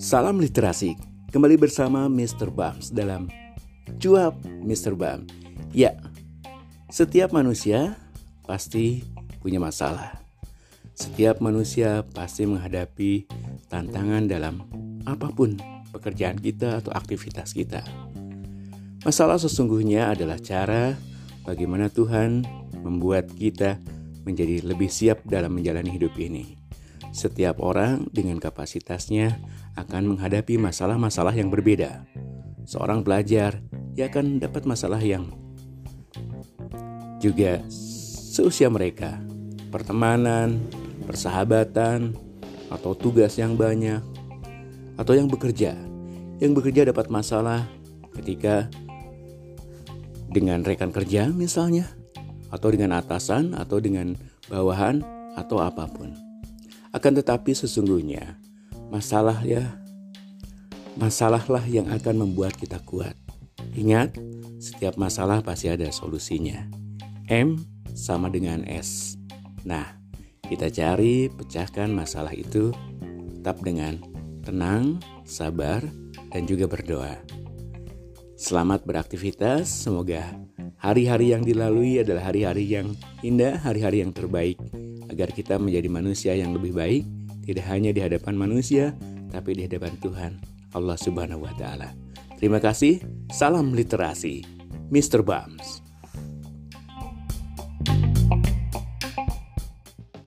Salam literasi. Kembali bersama Mr. Bams dalam Cuap Mr. Bam. Ya, setiap manusia pasti punya masalah. Setiap manusia pasti menghadapi tantangan dalam apa pun pekerjaan kita atau aktivitas kita. Masalah sesungguhnya adalah cara bagaimana Tuhan membuat kita menjadi lebih siap dalam menjalani hidup ini. Setiap orang dengan kapasitasnya akan menghadapi masalah-masalah yang berbeda. Seorang pelajar ia akan dapat masalah yang juga seusia mereka, pertemanan, persahabatan, atau tugas yang banyak, atau yang bekerja. Yang bekerja dapat masalah ketika dengan rekan kerja misalnya, atau dengan atasan, atau dengan bawahan, atau apa pun. Akan tetapi sesungguhnya masalah ya masalahlah yang akan membuat kita kuat. Ingat, setiap masalah pasti ada solusinya. M sama dengan S. Nah, kita cari pecahkan masalah itu tetap dengan tenang, sabar, dan juga berdoa. Selamat beraktivitas, semoga hari-hari yang dilalui adalah hari-hari yang indah, hari-hari yang terbaik agar kita menjadi manusia yang lebih baik, tidak hanya di hadapan manusia, tapi di hadapan Tuhan, Allah Subhanahu wa Ta'ala. Terima kasih, salam literasi, Mr. Bams.